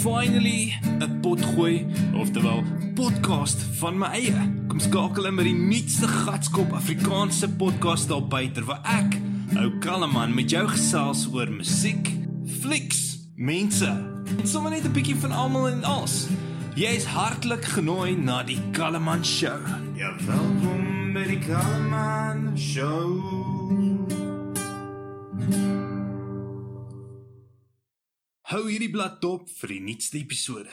Finally, 'n potgooi, oftewel podcast van my eie. Kom skakel in by die nuutste gatskop Afrikaanse podcast daar buite waar ek, ou Kalleman, met jou gesels oor musiek, flieks, mense en sommer net 'n bietjie van almal en alles. Jy is hartlik genooi na die Kalleman Show. Ja, welkom by die Kalleman Show. Hou hierdie blad dop vir die nuutste episode.